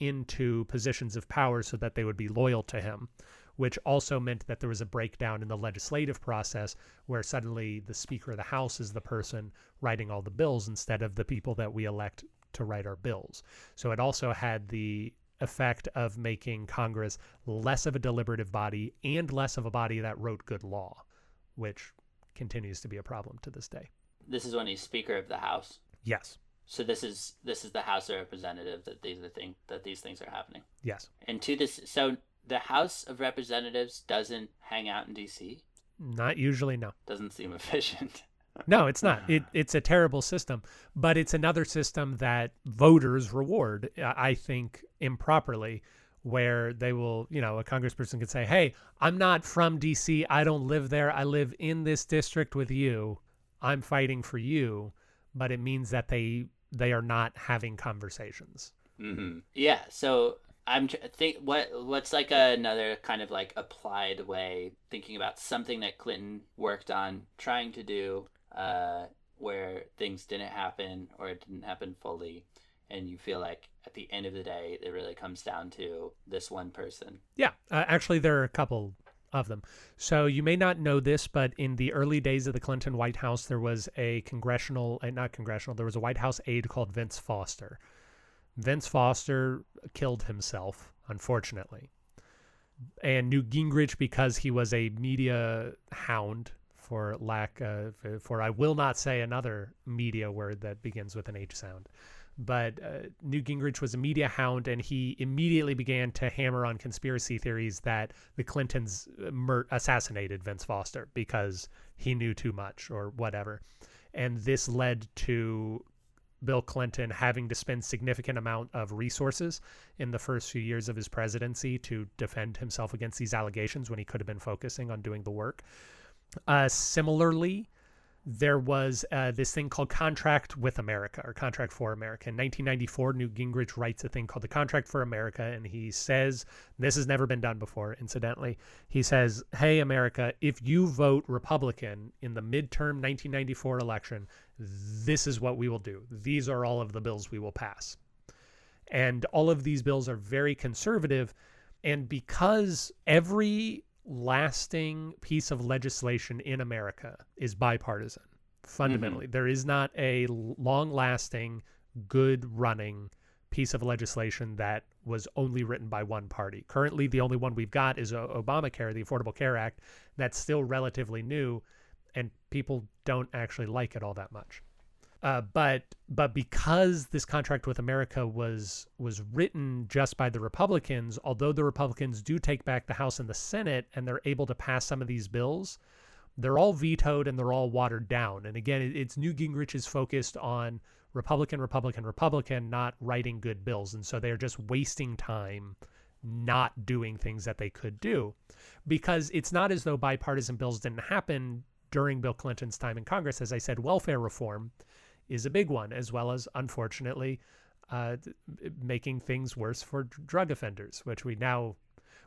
into positions of power so that they would be loyal to him, which also meant that there was a breakdown in the legislative process where suddenly the Speaker of the House is the person writing all the bills instead of the people that we elect to write our bills. So it also had the effect of making Congress less of a deliberative body and less of a body that wrote good law, which continues to be a problem to this day. This is when he's Speaker of the House. Yes. So this is this is the House of Representatives that these are thing that these things are happening. Yes. And to this, so the House of Representatives doesn't hang out in D.C. Not usually, no. Doesn't seem efficient. *laughs* No, it's not. It, it's a terrible system, but it's another system that voters reward, I think, improperly, where they will, you know, a congressperson could say, hey, I'm not from DC. I don't live there. I live in this district with you. I'm fighting for you. But it means that they they are not having conversations. Mm -hmm. Yeah. So I'm think what what's like another kind of like applied way thinking about something that Clinton worked on trying to do uh, where things didn't happen or it didn't happen fully and you feel like at the end of the day it really comes down to this one person yeah uh, actually there are a couple of them. So you may not know this, but in the early days of the Clinton White House, there was a congressional, uh, not congressional, there was a White House aide called Vince Foster. Vince Foster killed himself, unfortunately. And Newt Gingrich, because he was a media hound, for lack of, for I will not say another media word that begins with an H sound but uh, Newt Gingrich was a media hound, and he immediately began to hammer on conspiracy theories that the Clintons uh, assassinated Vince Foster because he knew too much or whatever. And this led to Bill Clinton having to spend significant amount of resources in the first few years of his presidency to defend himself against these allegations when he could have been focusing on doing the work. Uh, similarly, there was uh, this thing called Contract with America or Contract for America. In 1994, Newt Gingrich writes a thing called the Contract for America, and he says, this has never been done before, incidentally. He says, Hey, America, if you vote Republican in the midterm 1994 election, this is what we will do. These are all of the bills we will pass. And all of these bills are very conservative. And because every lasting piece of legislation in America is bipartisan. Fundamentally, mm -hmm. there is not a long lasting, good running piece of legislation that was only written by one party. Currently, the only one we've got is Obamacare, the Affordable Care Act, that's still relatively new, and people don't actually like it all that much. Uh, but but because this contract with America was was written just by the Republicans, although the Republicans do take back the House and the Senate and they're able to pass some of these bills, they're all vetoed and they're all watered down. And again, it, it's Newt Gingrich is focused on Republican, Republican, Republican, not writing good bills, and so they're just wasting time not doing things that they could do because it's not as though bipartisan bills didn't happen during Bill Clinton's time in Congress. As I said, welfare reform is a big one, as well as, unfortunately, uh, making things worse for drug offenders, which we now,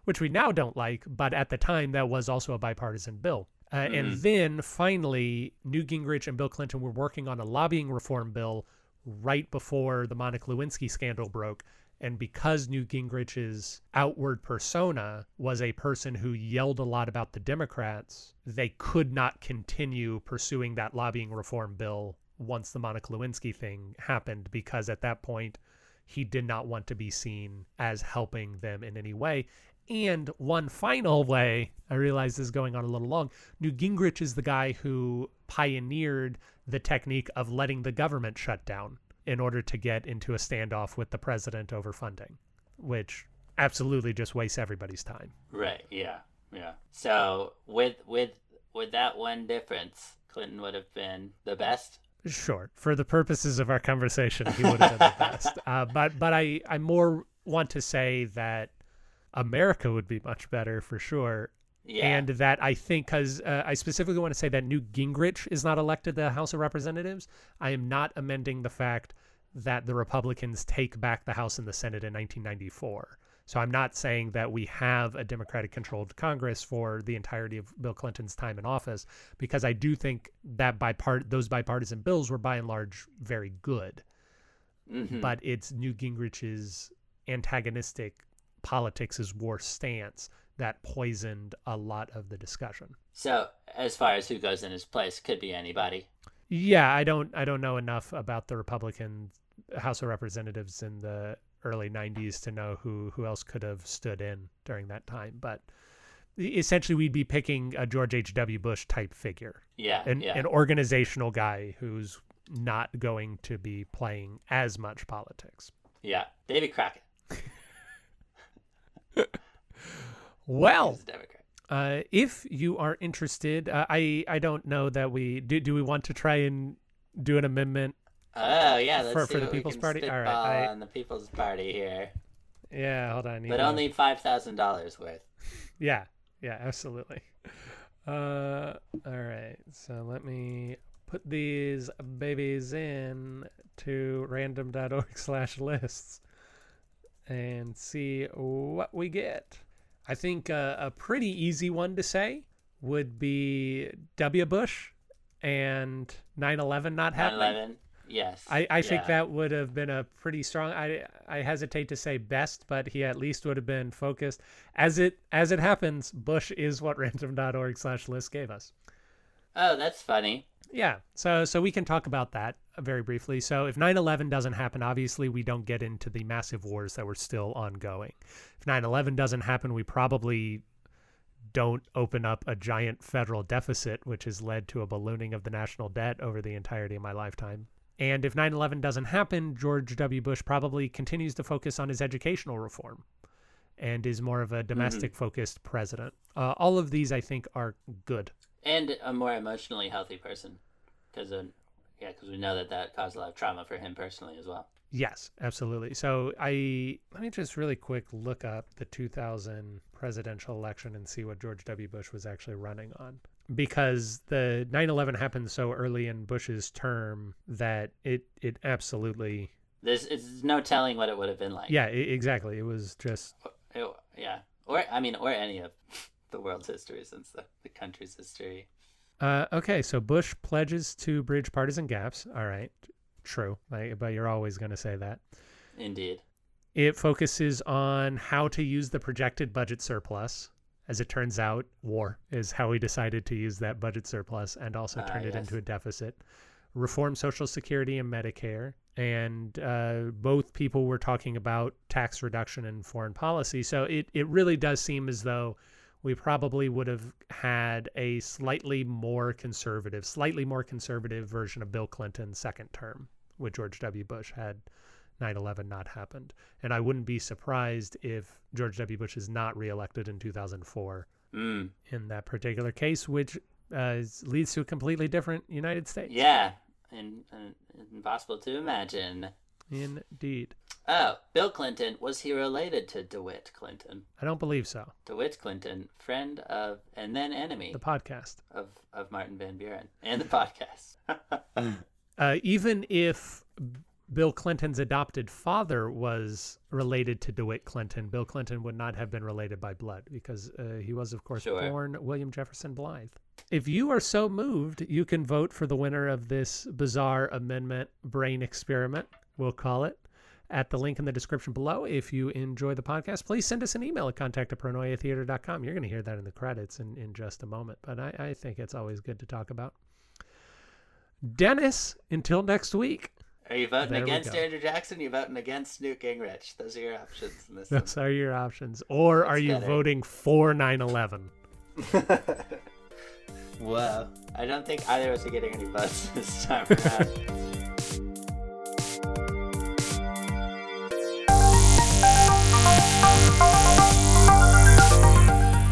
which we now don't like. But at the time, that was also a bipartisan bill. Uh, mm -hmm. And mm-hmm. then finally, Newt Gingrich and Bill Clinton were working on a lobbying reform bill right before the Monica Lewinsky scandal broke. And because Newt Gingrich's outward persona was a person who yelled a lot about the Democrats, they could not continue pursuing that lobbying reform bill once the Monica Lewinsky thing happened because at that point he did not want to be seen as helping them in any way. And one final way, I realize this is going on a little long, Newt Gingrich is the guy who pioneered the technique of letting the government shut down in order to get into a standoff with the president over funding, which absolutely just wastes everybody's time. Right, yeah. Yeah. So with with with that one difference, Clinton would have been the best Sure. For the purposes of our conversation, he would have been the best. *laughs* Uh, but but I, I more want to say that America would be much better for sure. Yeah. And that I think, because uh, I specifically want to say that Newt Gingrich is not elected to the House of Representatives. I am not amending the fact that the Republicans take back the House and the Senate in 1994. So I'm not saying that we have a Democratic controlled Congress for the entirety of Bill Clinton's time in office, because I do think that by part those bipartisan bills were by and large very good. Mm -hmm. But it's Newt Gingrich's antagonistic politics is war stance that poisoned a lot of the discussion. So as far as who goes in his place, could be anybody. Yeah, I don't I don't know enough about the Republican House of Representatives and the early 90s to know who who else could have stood in during that time but essentially we'd be picking a George H.W. Bush type figure yeah an, yeah. an organizational guy who's not going to be playing as much politics yeah David Crockett *laughs* well uh, if you are interested uh, I I don't know that we do do we want to try and do an amendment Oh yeah, let's for, for the People's Party. All right, I, on the People's Party here. Yeah, hold on. But only five thousand dollars worth. Yeah, yeah, absolutely. Uh, all right. So let me put these babies in to random.org/lists *laughs* and see what we get. I think uh, a pretty easy one to say would be W. Bush and 9/11 not happening. 9/11 Yes. I, I think that would have been a pretty strong. I I hesitate to say best, but he at least would have been focused. As it as it happens, Bush is what *laughs* random.org slash list gave us. Oh, that's funny. Yeah. So so we can talk about that very briefly. So if 9/11 doesn't happen, obviously we don't get into the massive wars that were still ongoing. If 9/11 doesn't happen, we probably don't open up a giant federal deficit which has led to a ballooning of the national debt over the entirety of my lifetime. And if 9/11 doesn't happen, George W. Bush probably continues to focus on his educational reform and is more of a domestic focused president. Uh, all of these I think are good. And a more emotionally healthy person, because yeah, because we know that that caused a lot of trauma for him personally as well. Yes, absolutely. So I let me just really quick look up the 2000 presidential election and see what George W. Bush was actually running on. Because the 9/11 happened so early in Bush's term that it it absolutely There's it's no telling what it would have been like. yeah, e- exactly. It was just It- yeah. Or I mean, or any of *laughs* the world's history since the, the country's history. uh okay, so Bush pledges to bridge partisan gaps. All right. True. Like, but you're always going to say that. Indeed. It focuses on how to use the projected budget surplus. As it turns out, war is how we decided to use that budget surplus and also Ah, turned it yes. into a deficit. Reform Social Security and Medicare. And uh, both people were talking about tax reduction and foreign policy. So it, it really does seem as though we probably would have had a slightly more conservative, slightly more conservative version of Bill Clinton's second term with George W. Bush had 9 11 not happened. And I wouldn't be surprised if George W. Bush is not reelected in 2004 Mm. in that particular case, which uh, leads to a completely different United States. Yeah. And, and impossible to imagine. Indeed. Oh, Bill Clinton was he related to DeWitt Clinton? I don't believe so. DeWitt Clinton, friend of and then enemy The podcast. of of Martin Van Buren and the *laughs* podcast. Uh, even if Bill Clinton's adopted father was related to DeWitt Clinton, Bill Clinton would not have been related by blood because uh, he was, of course, Sure. born William Jefferson Blythe. If you are so moved, you can vote for the winner of this bizarre amendment brain experiment, we'll call it, at the link in the description below. If you enjoy the podcast, please send us an email at contact at pronoiatheater.com. You're going to hear that in the credits in, in just a moment, but I, I think it's always good to talk about. Dennis, until next week. Are you voting There against. Andrew Jackson? You're voting against Newt Gingrich? Those are your options in this. one. Those are your options. Or are you better. voting for 9 11? *laughs* Whoa! I don't think either of us are getting any votes this time around. *laughs*